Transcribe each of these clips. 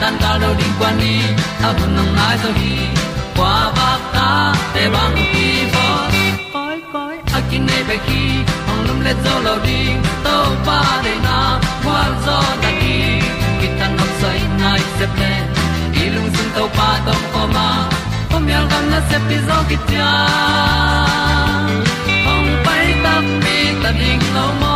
tan cao do đi qua đi, a bu nang mai zo gi qua ba ta te bang ki bo koi koi a kin nei be ki ong lum le zo lo di to pa de na kwa zo ta ki ki tan nok sai nai se ple lung sun to pa tom ko ma. Pom yal gam na se pi zo ki tia ong pai ta mi ta ding lo mo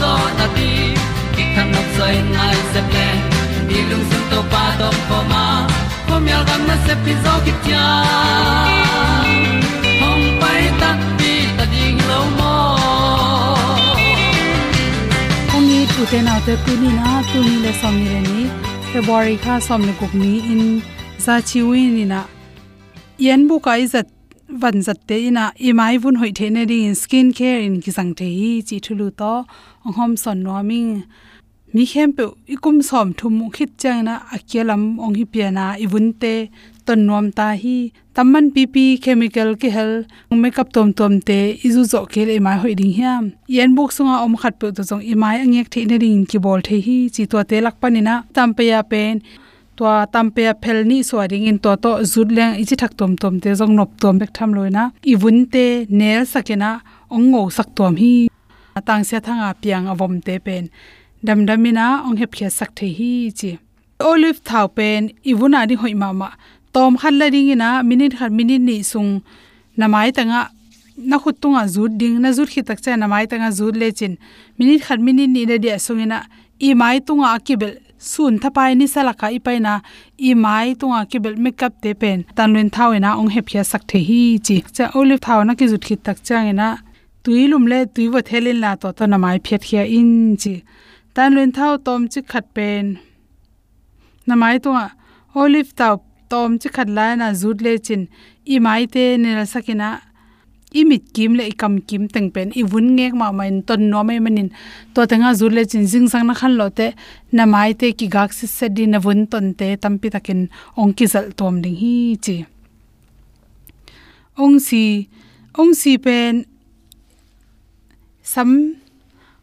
zo na ti ki kan nok sai nai se ple ni lung sun to pa to pa ma. Ko mi al gam na se pi zo ki tia hom pai ta ti ta ding lo mo ong ni tu te na te tu ni na tu ni le som ni re ni february kha som ni gup ni in za chi wi ni na yen bu kai zat van zat te ina imai vun hoi the ne ding, skin care in ki sang the hi, chi thulu to, ong hom son no ming, mi khem pe ikum som thum khit chang na akyelam ong hi piana ibun te, ton nom ta hi tamman pp chemical ki hel makeup tom tom te izu zo ke le mai hoi ding hiam. Yen buk sunga om khat pe to jong imai angek the ne ring ki bol the hi, chi to te lak panina tampe ya pen phel ni so ring in to to zut leng ichi thak tom tom te jong nop tom bek tham loina ibun te nel sakena ong ngo sak tom hi. Tang se thanga piang avom te pen. Dam damina ong hep khia sak the hi chi. Olive thau pen ibuna di hoi mama tom khan la ring ina minute khan minute ni sung. Namai tanga, na khut tunga zut ding, na zut khi tak cha namai tanga zut le chin. Minute khan minute ni le dia sungina i mai tunga akibel sun thapai ni salaka i paina i mai tunga kibel makeup te pen. Tanluen thawena ong hep khia sak the hi chi. Cha olive thaw na ki zut khi tak changena tuilum le tuiwa thelin la to to na mai phet khia in chi. Tan luen thau tom chi khat pen. Na mai to olive tau tom chi khat la na zut le chin. I mai te ne la sakina imit kim le ikam kim teng pen i vun ngek ma main ton no mai manin to tanga zur le chin jing sang na khan lo te, na mai te ki gak se se di na vun ton te tampi takin ong ki zal tom ding hi chi. Ong si ong si pen, sam,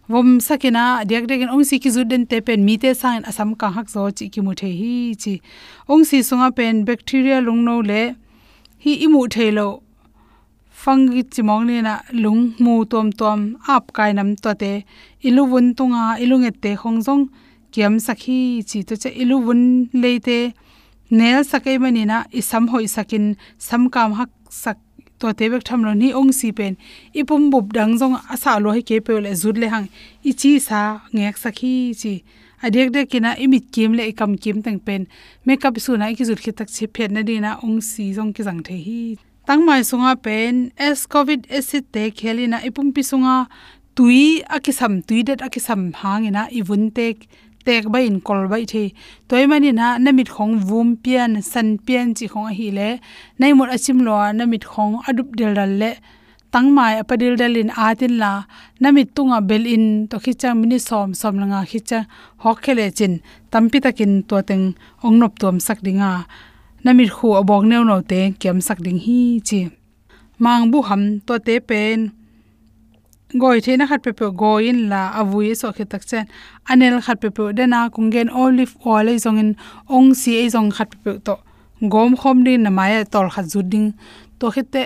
vom sakena dek dek ong si ki zu den te pen, mi te sang asam ka hak zo chi ki mu the hi chi. Ong si sunga pen, bacteria lung no le hi imu thelo fangi chimong ni na lung mu tom tom ap kai nam to te ilu wun tunga ilung ete khongjong kiam sakhi chi to che ilu le te nel sakai mani na isam hoi sakin sam kam hak sak to te bek tham lo ni ong si pen. Ipum bub dang jong asa lo he ke pe le zut le hang. I chi sa ngek sakhi chi adek de kina imit kim le kam kim tang pen. Makeup su na ki zut khi tak chi phet na dina ong si jong ki jang the hi tangmai sunga pen, s covid acid te khelina ipum pi sunga, tui akisam, tui det akisam hangina ibun tek tek ba in kol bai the toy mani na, namit khong vum pian, san pian chi khong hi le nei mot achim lo namit khong adup del dal le. Tangmai apadil dalin atin la, namit tunga bel in, to khichang mini som som langa khicha, hok khele chin, tampi takin to teng ongnop tuam sakdinga namir khu abok neu no te kem sak ding hi chi. Mang bu ham to te pen. Goi the na khat pe pe go in la avui so khe tak chen. Anel khat pe pe de na kungen olive oil ei zong in, ong si ei zong khat pe pe to. Gom khom din na maya e tol khat zu ding. To khite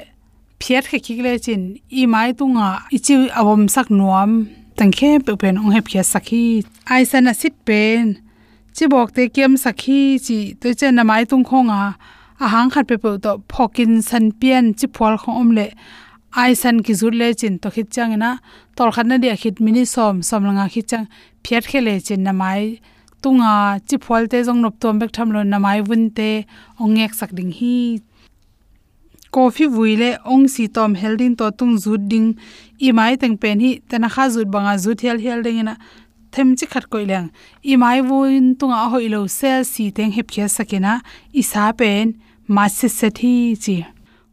phiat khe khik le chin. I mai tunga ichi awom sak nuam. Tangkhe pe pen ong he phiat sakhi ai sana sit pen chi bok te kem sakhi chi to chen na mai tung khonga a. Hang khat pe pe to phokin san pian chi phol khong om le. Ai san ki zur le chin to khit chang na tol khan na dia khit mini som som langa khit chang. Phiat khele chin na mai tunga chi phol te jong nop tom bek tham lo na mai vun te. Ongek sak ding hi. Coffee vuile ong si tom helding to tung zut ding. I mai teng pen hi. Tana kha zut banga zut hel hel ding na them chi khat koi leng i mai vuin tunga hoi lo sel si teng hep khia sakena i sa pen ma se se thi chi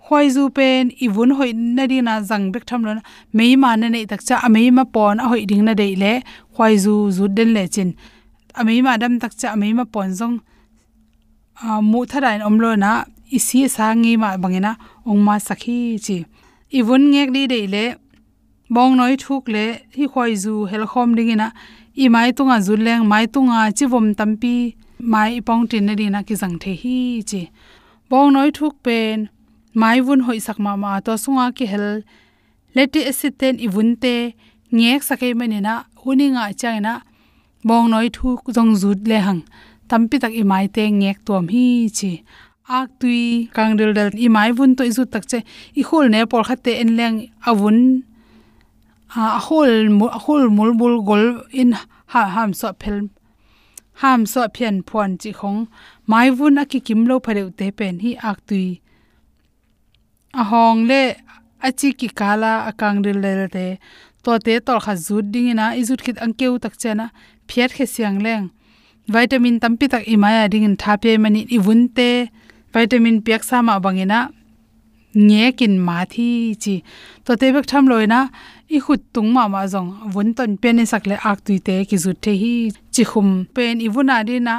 khoi zu pen i vun hoi na ri na jang bek tham lon mei ma na nei tak cha amei ma pon a hoi ding na dei le khoi zu zu den le chin amei ma dam tak cha amei ma pon jong a mu thadain omlo na i si sa ngi ma bangena ong ma sakhi chi i vun ngek di dei le bong noi thuk le hi khoi zu hel khom ding dingina i mai tunga zuleng, mai tunga chivom tampi, mai ipong tin ri na ki jang the hi chi. Bong noi thuk pen, mai vun hoi sak ma ma to sunga ki hel. Leti acid ten i vun te, ngek sakai mani na huninga chaina bong noi thuk jong zut le hang. Tampi tak i mai te ngek tom hi chi. Ak tui, kang dil dal i mai vun to izu tak che, i khol ne por khate en leng avun a hol a hol mul bul gol in ha, ham so phel ham so phian phon chi khong. Mai vun a ki kim lo phareu te pen hi ak tui. A hong le a chi ki kala akang ril le te. To te tol kha zut ding ina izut khit angkeu tak chena phiat khe siang leng. Vitamin tampi tak imaya ding in thape mani i vunte vitamin piak sama bangina nge kin ma thi chi to te bek tham loina i khut tung ma ma jong vun ton pen sak le ak tùy te ki zu the hi chi khum pen i vuna đi na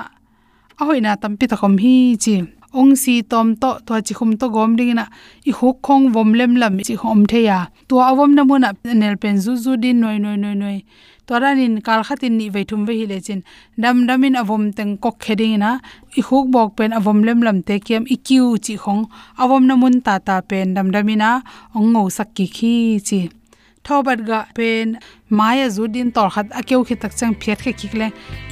a hoina tam pi ta khom hi chi ong si tom to to chi khum to gom ding na i huk khong vom lem lam chi hom the ya to avom na muna nel pen zu zu din noi noi noi noi toranin kal khatin ni veithum ve hi le dam damin avom teng kok kheding na. I huk bok pen avom lem lam te kem ikiu chi khong. Avom na mun ta ta pen dam damina. Ong ngo khi chi. Thobat ga pen. Maya zudin tor khat akeu khi tak chang phiat khe khikle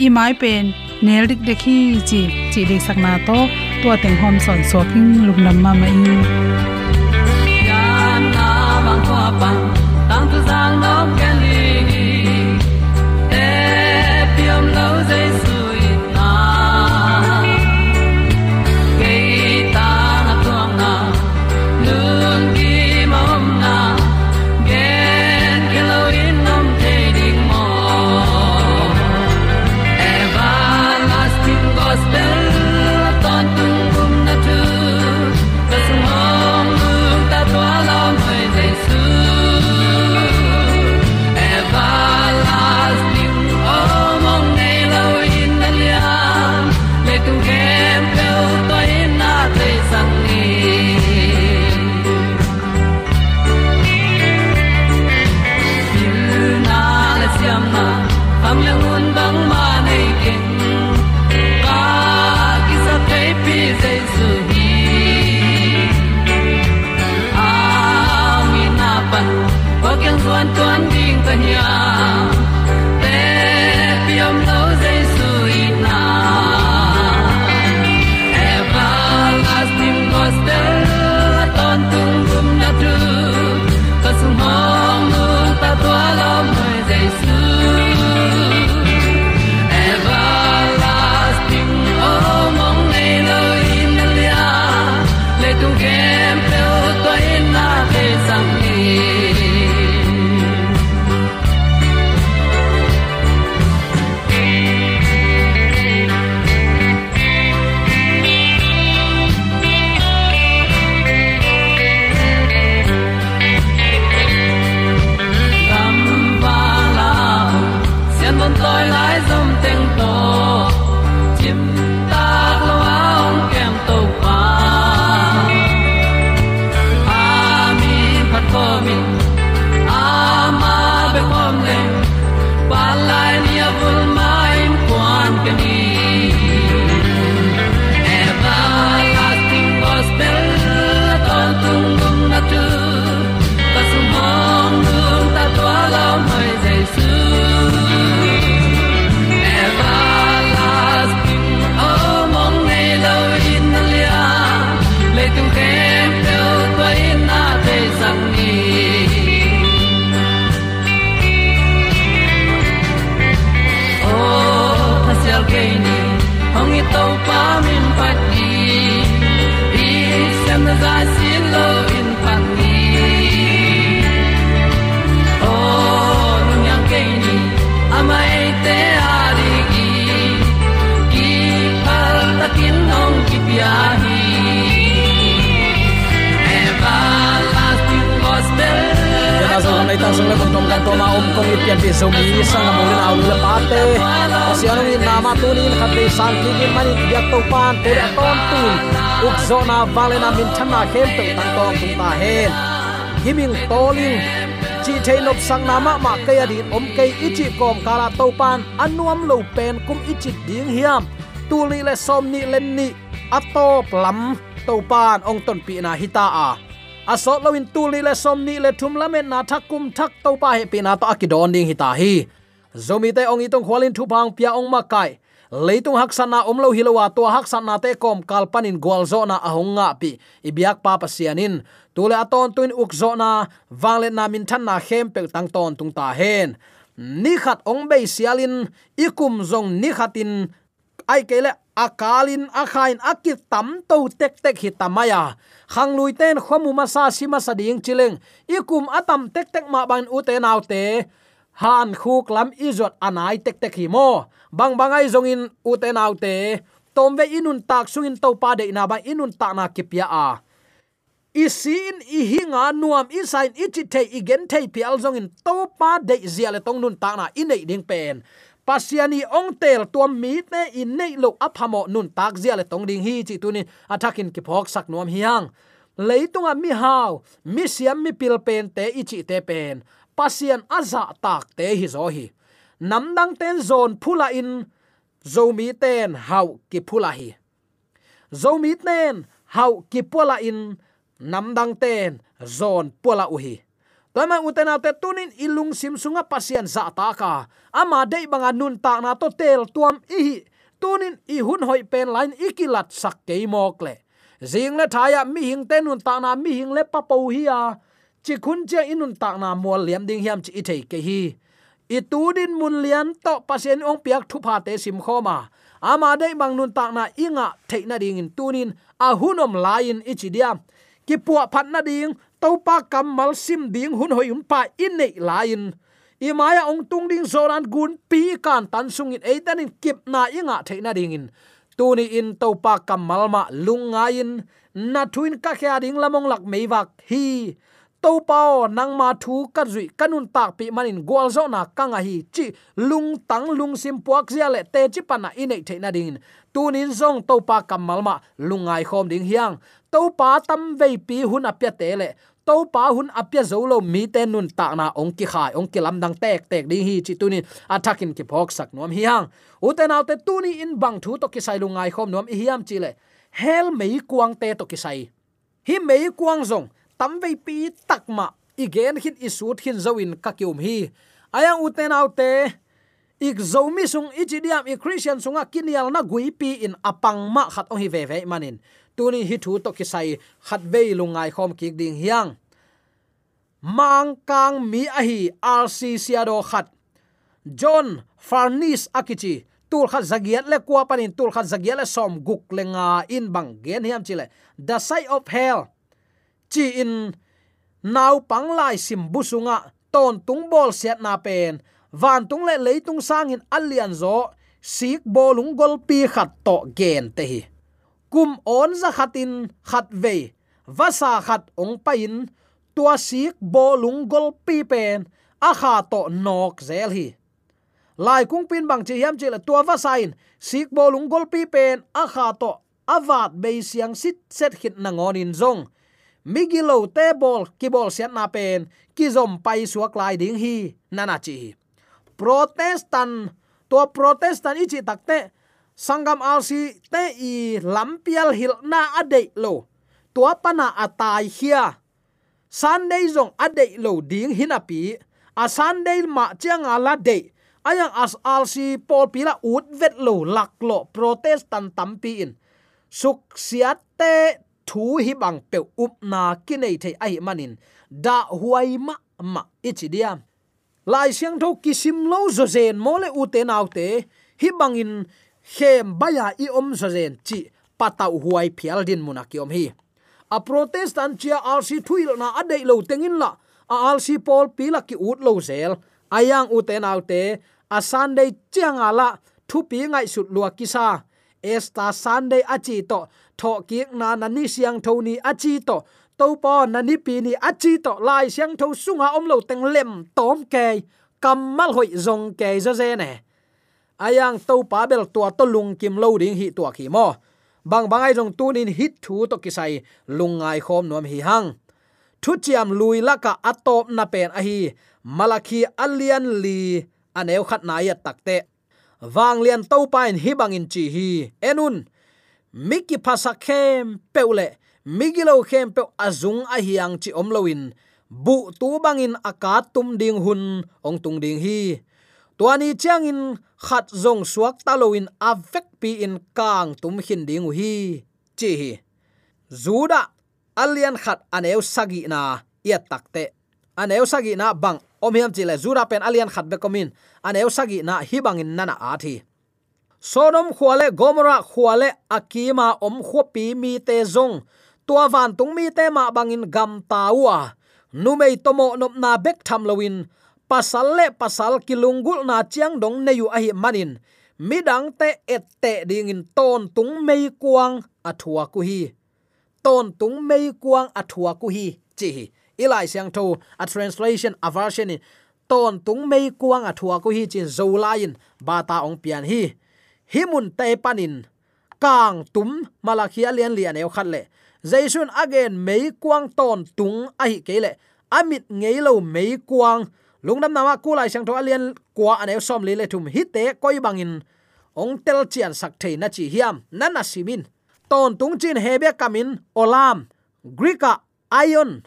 i mai pen nel dik dekhi chi. Chi de sakna to. To teng hom son so king lum lugnam ma mai yan na bang ko pa tang tu sang no ken zona valena na na min thana khem te tang tom tung ta hen giming toling chi thei nop sang na ma ma ke ya om kai ichi kom kala to pan. Anuam lo pen kum ichi ding hiam tu li le som ni len ni. Atop lam to pan ong ton pi na hita a à. asot à, lawin tu li le som ni le thum lamen na thakum thak to pa he pi na to. Akidon ding hita hi zomi te ong itong khwalin thu phang pia ong makai leitung haksana omlo hilowa to haksana te kom kalpanin gwalzona ahonga pi. Ibyak pa pasianin tule aton tuin ukzona na na min thanna khem pe tang ton tung ta hen. Ni khat ong be sialin, ikum zong ni khatin ai kele akalin akhain akit tam to tek tek hi tamaya. Khang lui ten khomu masa sima sading chileng. Ikum atam tek tek ma ban u te nau te han khuk lam izot anai tek tek hi mo. Bang bangai zongin uten autte nau tom ve inun tak sungin to pa de na ba inun ta na kipya a. Isin i hinga, nuam isain ichi te igen te pial zongin to pa de ziale tong nun ta na inei ding pen. Pasiani ong tel tuam mi te in nei lo aphamo nun tak ziale tong ding hi chi tunin athakin ki phok sak nuam hiang. Leitunga mi haw mi siam mi pil pen te ichi te pen pasien aza tak te hi zo hi. Namdang ten zon phula in zomi ten hau ki phula hi. Zomi ten hau ki pula in namdang ten zon pula uhi toima utena te tunin ilung sim sunga za ta ka. Ama dei banga nun ta na to tel tuam i tunin i hun hoi pen line ikilat sak ke mokle zing le thaya mi hing te nun ta na mi hing le pa po hi a chi khun che inun ta na mol liam ding hiam chi i thei ke hi. I tu din mun lian to pasien ong piak thu pha te sim khoma ama dei bang nun ta na inga theina ding in tunin a hunom lain ichidiam ki puwa phat na ding cam kamal sim ding hun hoi um pa in nei lain i maya ong tung ding zoran gun pi kan tan sung in ấy in kip na inga theina ding in tuni in cam kamal ma lunga in na thuin ka kha ding lamong lak meiwak hi to pao nang ma thu ka zui kanun tak, pi manin gwal zo na kanga hi chi lung, tang lung, sim puak, zia le te chi pana inei theina ding tunin zong to pa kamal ma lungai khom ding hiang to pa tam ve pi hun apya te le to pa hun apya zolo mi te nun ta na, ong ki khai, ong ki lam dang tek tek ding hi chi tunin attacking ki phok sak nom hiang. Uten autte tuni in bang thu to ki sai lungai khom nom hiam chi le hel mei kuang te to kisai hi mei kuang zong tam ve pi takma igen hit isut hin zoin kakium hi ayang uten autte ik zomi sung ichidiam i christian sunga kinial na gui pi in apang ma khat ong hi ve ve manin tuni hi thu to kisai khat ve lungai khom ki ding hiang. Mang kang mi a hi rc siado khat john farnis akichi tul khat zagiat le kwa panin tul khat zagiat le som guk lenga in bang gen hiam chile the side of hell chi in. Nau pang lai sim busunga ton tung bol set na pen. Van tung le leitung sangin alian zo, sik bolung gol pi khat to gen te hi. Kum on za khatin khat ve vasa khat ong pain tua sik bolung gol pi pen. A kha to nok zel hi. Lai kung pin bang chi yam chi la tua va sain sik bolung gol pi pen. A kha to avat be siang sit set hit na ngon in zong migilo te bol ki bol set na pen ki zom pai suak lai ding hi nana chi protestant to protestant ichi takte sangam alsi te i lampial hil na ade lo tua pana atai hia sunday zong ade lo ding hinapi a sunday ma chiang ala de ayang as alsi pol pila ut vet lo lak lo protestant tampi in. Suk siat te thu hi bang pe up na kinai thei ai manin. Da huai ma ma ichi diam lai siang tho kisim lo zo zen mole u te nau te. Hi bangin khem baya i om zo zen chi patau huai phial din muna om hi. A protestant chia alsi thuil na adei lo tengin la. A rc pol pila ki ut lo zel. Ayang u te nau te. A sunday chiang ala thu pi ngai sut lua kisa esta sunday achi to tho kiek na na ni siang tho ni achi to to po na ni pi ni achi to, lai siang tho sunga om lo teng lem tom ke kamal hoi zong ke zo ze ne. Ayang to pa bel tua to lung kim lo ding hi tua ki mo. Bang bangai jong tunin hit thu to kisai lungai khom nom hi hang. Thu chiam lui laka atop na pen a hi, malaki alian li aneu khat na ya takte wang lian to pain hi bangin chi hi. Enun, miki phasa khem peule migilo khem pe azung a hiang chi omloin bu tu bangin aka tum ding hun, ong tung ding hi. Tuani chiang in khat zong suak taloin avek pi in kang tum hin ding hi. Chi hi. Zuda alian khat aneu sagi na ya takte aneu sagi na bang om hiam chile zura pen alian khat be komin. An eu sagi na hibangin nana athi sonom khuale khwale gomora khwale akima om khopi mi te zong. Tua van tung mi te ma bangin gam tawa numei tomo nop na bek tham lowin pasal le pasal kilungul na chiang dong neyu ahi manin midang te ette ding in ton tung mei kuang athua ku hi. Ton tung mei kuang athua ku hi chi ilai siang tho a translation, a version in ton tung mei kuang a à thua ko hi chin zo lain bata ong pian hi. Himun te panin kang tum malakhia lian lian eu khat le jaisun again mei kuang ton tung a hi kele amit ngei lo mei kuang lungnam nama kulai sang tho alian kwa anew som le le thum hi te koi bangin ong tel chian sak thei na chi hiam nana simin ton tung chin hebe kamin olam grika à, ion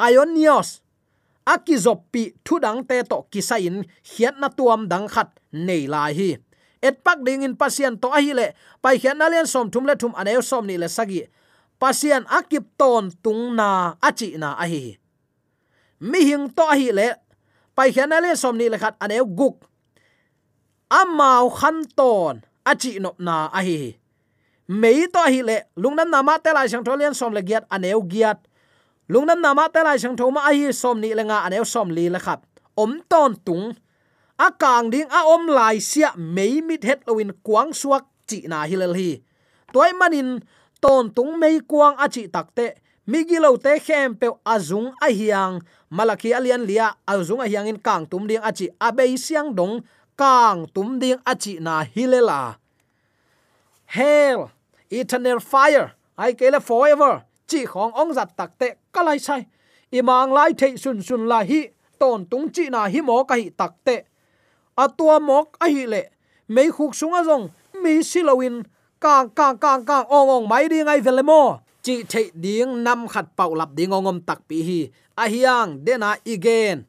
ionios. Akizopi thudang te to kisain hiat na tuam dang khat nei lai hi. Et pak ding in pasian to ahi le. Pai hian na len som thum le thum aneu som ni le sagi pasian akip ton tung na achi na ahi mi hing to ahi le. Pai hian na len som ni le khat aneu guk. Amao khan ton achi nop na ahi mei to hi le. Lungnam na ma te lai sang tholian som le giat aneu giat lungnam nama te lai sang thoma a hi som ni lenga aneu som li la khat om ton tung a kang ding a om lai sia mei mit het lowin kuang suak chi na hilal hi toy manin ton tung mei kuang a chi takte migilo te khem pe azung a hiang malaki alian lia azung a hiang in kang tum ding a chi abei siang dong kang tum ding a chi na hilela hell eternal fire. Ai kele forever chi khong ong zat takte kalai sai. Imang lai thei sun sun la hi ton tung chi na hi mo ka hi takte atua à, mok a hi le mei khuk sunga zong mi silowin kang kang kang kang ong ong mai đi ngay về mo chi thei ding nam khat pau lap ding ongom tak pi hi a hiang dena igen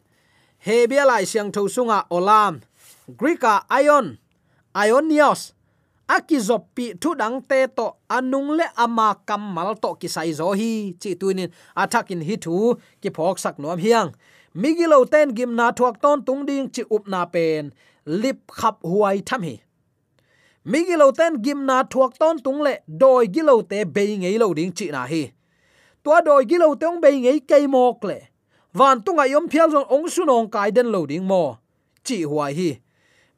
he bia lai siang tho sunga olam grika ion, ionios akizopi thu dang te to anung le ama kamal to ki sai zo hi. Chi tuinin athakin hi thu ki phok sak nom hiang. Migilo ten gim na thuak ton tung ding chi up na pen. Lip khap huai tham hi. Migilo ten gim na thuak ton tung le doi gilo te be ngei lo ding chi na hi. Tua doi gilo te ong be ngei kei mok le. Van tunga yom phial zon ong sunong kai den lo ding mo. Chi huai hi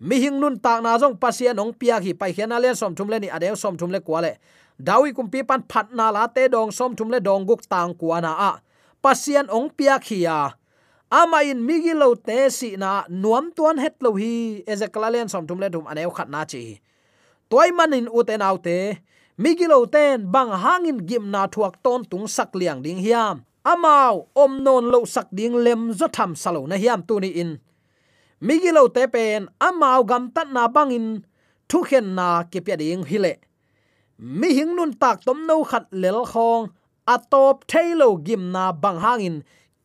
mi hing nun tak na jong pasien ong pia hi pai khian alian som thum le ni adeu som thum le kwale dawi kum pi pan phat na la te dong som thum le dong guk tang kwa na a. Pasien ong pia khia ama in migi lo te si na nuam tuan het lo hi ezekalalian som thum le dum aneu khat na chi. Toy manin uten autte migi lo ten bang hangin gim na thuak ton tung sak liang ding hiam. Amao om non lo sak ding lem zo tham salo na hiam tu ni in migilo te pen amau gam tat na bangin, thu khen na ke pya ding hile mi hing nun tak tom no khat lel khong atop thailo gim na bang hangin,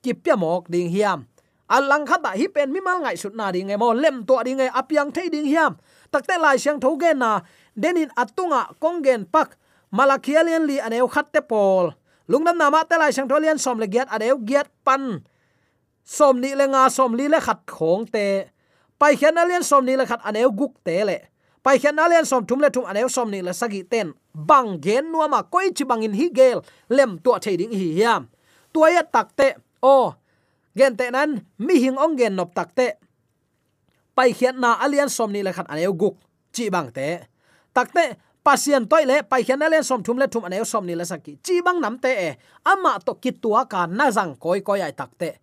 ki pya mok ding hiam. Alang khata hi pen mi mal ngai sut na ding emo lem to ding e ai apyang thei ding hiam. Takte lai siang tho gen na, denin atunga kongen pak, malakhialian li aneu khatte pol. Lungnam nama te lai siang tholian som le giat adeu giat pan som ni le nga som li le khat khong te. Pai khian alian som ni le khat aneu guk te le. Pai khian alian som thum le thum aneu som ni le sagi ten. Bang gen nuama koi chi bangin hi gel. Lem tua thei ding hi hiam. Tua tuaya takte o, gen te nan, mi hing ong gen nop takte pai khian na alian som ni le khat aneu guk chi bang te. Takte pasien toy le pai khian alian som thum le thum aneu som ni le saki chi bang nam te e. Ama to kitua ka na jang koi koi ai takte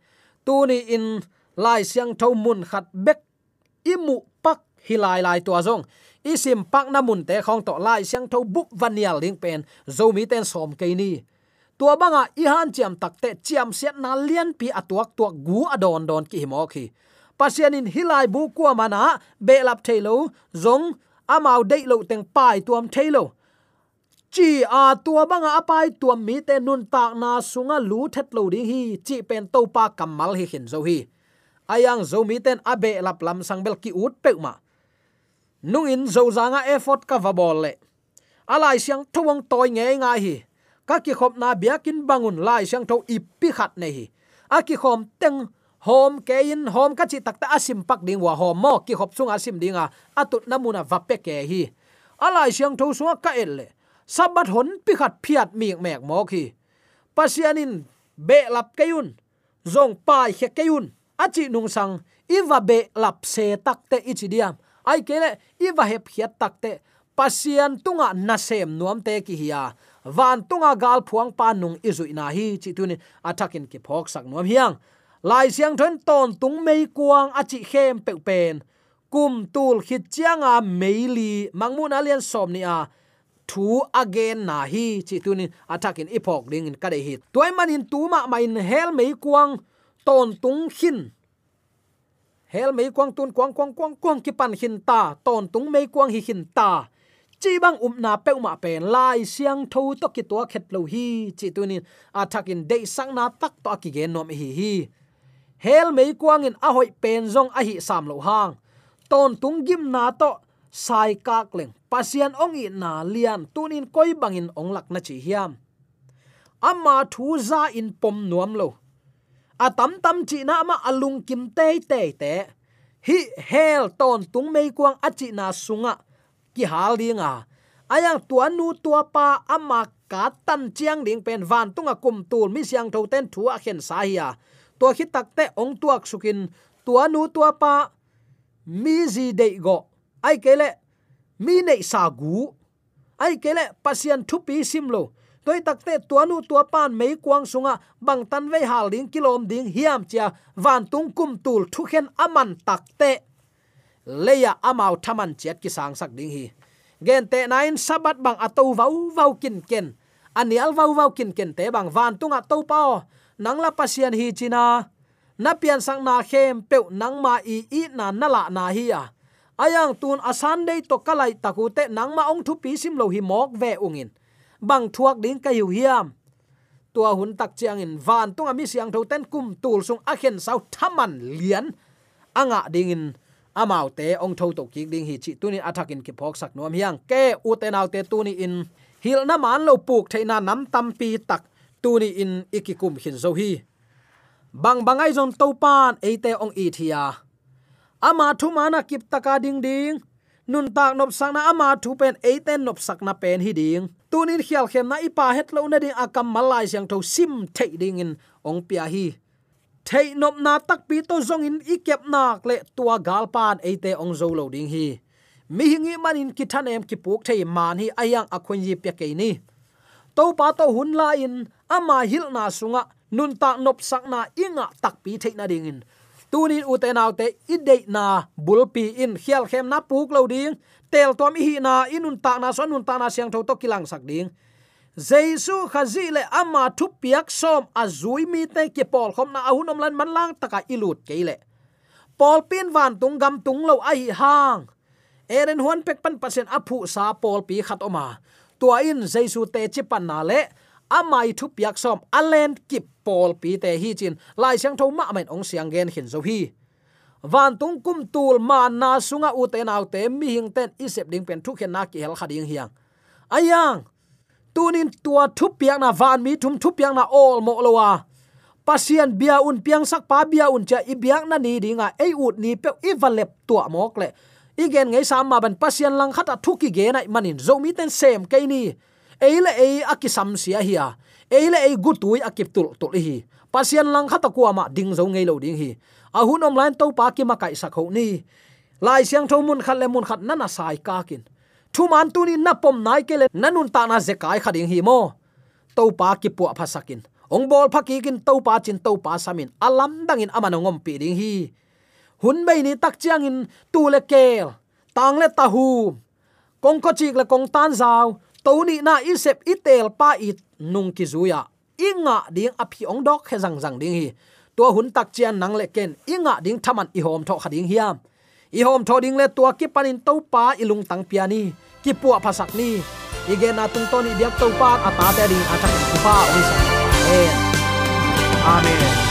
tu ni in lai siang tho mun khat bek. Imu pak hilai lai tua zong. Isim pak na mun te khong to lai siang tho buk vanial ling pen. Zo mi ten som ke ni. Tua banga i han chiam takte chiam siat na lian pi atuak tuak gu adon don ki himo khi pasian in hilai bu kwa mana be lap thailo zong, amau dei lo teng pai tuam thelo chi a à, tua banga apai tuam mi te nun tak na sunga lu thet lo ding hi. Chi pen to pa kamal hi hin zo hi. Ayang zo mi ten abe lap lam sang bel ki ut pe ma nung in zo zanga effort ka va bol le alai siang thuang toy nge nga hi. Ka ki khop na biakin bangun lai siang tho ipi khat ne hi. A ki khom teng hom ke in hom ka chi takta asim pak ding wa hom mo ki khop sung asim dinga atut namuna vape ke hi. Alai siang tho sunga ka el le sabat hon pi khat phiat mi mek mo khi. Pasianin be lap kayun zong pai khe kayun achi nung sang iwa be lap se takte ichidiam ai kele iwa hep khiat takte pasian tunga nasem nuam te ki hiya van tunga gal phuang pa nung izui na hi, chi tunin athakin ki phok sak nuam hiang. Lai siang thon ton tung mei kuang achi khem pe pen. Kum tul khit chianga meili mangmun alian som ni a thu again na hi, chi tunin attacking ipok ding in kade hi. Toy manin tu ah ma main hel mei kuang ton tung hin. Hel mei kuang tun kuang kuang kuang kuang ki pan hin ta ton tung mei kuang hi hin ta. Chi bang um na pe ma pen lai, siang tho to ki to khet lo hi, chi tunin attacking dei sang na tak to ki gen nom hi hi. Hel mei kuang in a hoi pen zong a hi sam lo hang. Ton tung gim na to sai kak leng. Pasian ong i na lian tunin koi bangin ong lak na chi hiam. Ama thu za in pom nuam lo. A tam tam chi na ma alung kim te te te. Hi hel ton tung mei kuang achi na sunga. Ki hal dinga ayang tuan nu tua pa ama ka tan chiang ding pen van tunga kum tul mi siang tho ten thu a khen sa hiya to khi tak te ong tuak sukin. Tua nu tua pa mi zi de go ai kele mi nei sa gu ai kele pasian thu pi sim lo toi takte tuanu tua pan mei kwang sunga bang tan ve hal ding kilom ding hiam chia van tung kum tul thu khen aman takte leya amau thaman chet ki sang sak ding hi gen te nine sabat bang ato vau vau kin ken anial vau vau kin ken te bang van tung to pa nang la pasian hi china na. Pian sang na khem pe nang ma i i na na la na hi ya à ayang tun asan dei to kalai takute nangma ong thu pi sim lo hi mok ve ungin. Bang thuak ding ka hiu hiam. Tua hun tak chiang in van tung ami siang tho ten kum tul sung a khen sau thaman lian. Anga ding in amau te ong tho to ki ding hi chi tunin athakin ki phok sak nom hiang. Ke u te nau te tuni in hil na man lo puk theina nam tam pi tak tuni in ikikum hin zo hi. Bang bangai zon topan ate ong i thia ama thu mana kip taka ding ding. Nun tak nop sang na ama thu pen eiten nop sak na pen hi ding. Tunin khial khem na ipa het lo na ding akam malai siang tho sim thei ding in ong pia hi. Thei nop na tak pi to zong in ikep nak le tua gal pan eite ong zo lo ding hi. Mi hingi manin ki than em ki puk thei man hi ayang akhon yi pe ke ni. To pa to hun la in ama hil na sunga. Nun tak nop sak na inga tak pi thei na ding in tunin uten autte ide na bulpi in khial khem na puk lo ding. Tel tom hi na inun ta na sonun ta na siang tho to kilang sak ding. Jaisu khazi le ama thu piak som azui mi te ke pol khom na ahunom lan man lang taka ilut ke le pol pin van tung gam tung lo ai hang. Eren huan pek pan pasen aphu sa pol pi khat oma. Tua in jaisu te chi pan na le amai thu piak som, alen kip pol pi te hi chin, lai siang tho ma men ong siang gen hin zo hi. Van tung kum tul ma na sunga u te nau te, mi hing ten isep ding pen thu khen na ki hel khading hiang. Ayang, tunin tua thu piak na van mi thum thu piak na all mo lowa pasian bia un piang sak pa bia un cha i biak na ni dinga ei ut ni pe i valep tua mok le. Igen ngei sam ma ban pasian lang khata thuki ge na manin, zo mi ten sem ke ni eile ei akisam sia hiya eile ei gutui akip tul tul hi pasian lang khata ku ama ding zo ngei lo ding hi. A hun om lain to pa ki ma kai sak ho ni. Lai siang tho mun khat le mun khat nana sai ka kin. Thu man tu ni na pom nai ke le nanun ta na khac ding hi mo. To pa ki pu phasakin ong bol phaki kin to pa chin to pa samin alam dangin amana ngom pi ding hi. Hun bei ni tak chiang in tu le kel. Tang le ta hu. Kong ko chik le kong tan zao toni na isep itel pa it nung ki zuya inga ding aphi ong dok he jang jang ding hi. To hun tak chian nang le ken. Inga ding thaman i hom tho khading hiam i hom tho ding le tua ki panin to pa ilung tang piani ki pu phasak ni. Ige na tung toni biak to pa ata te ding athak pa oi sa. Amen. Amen.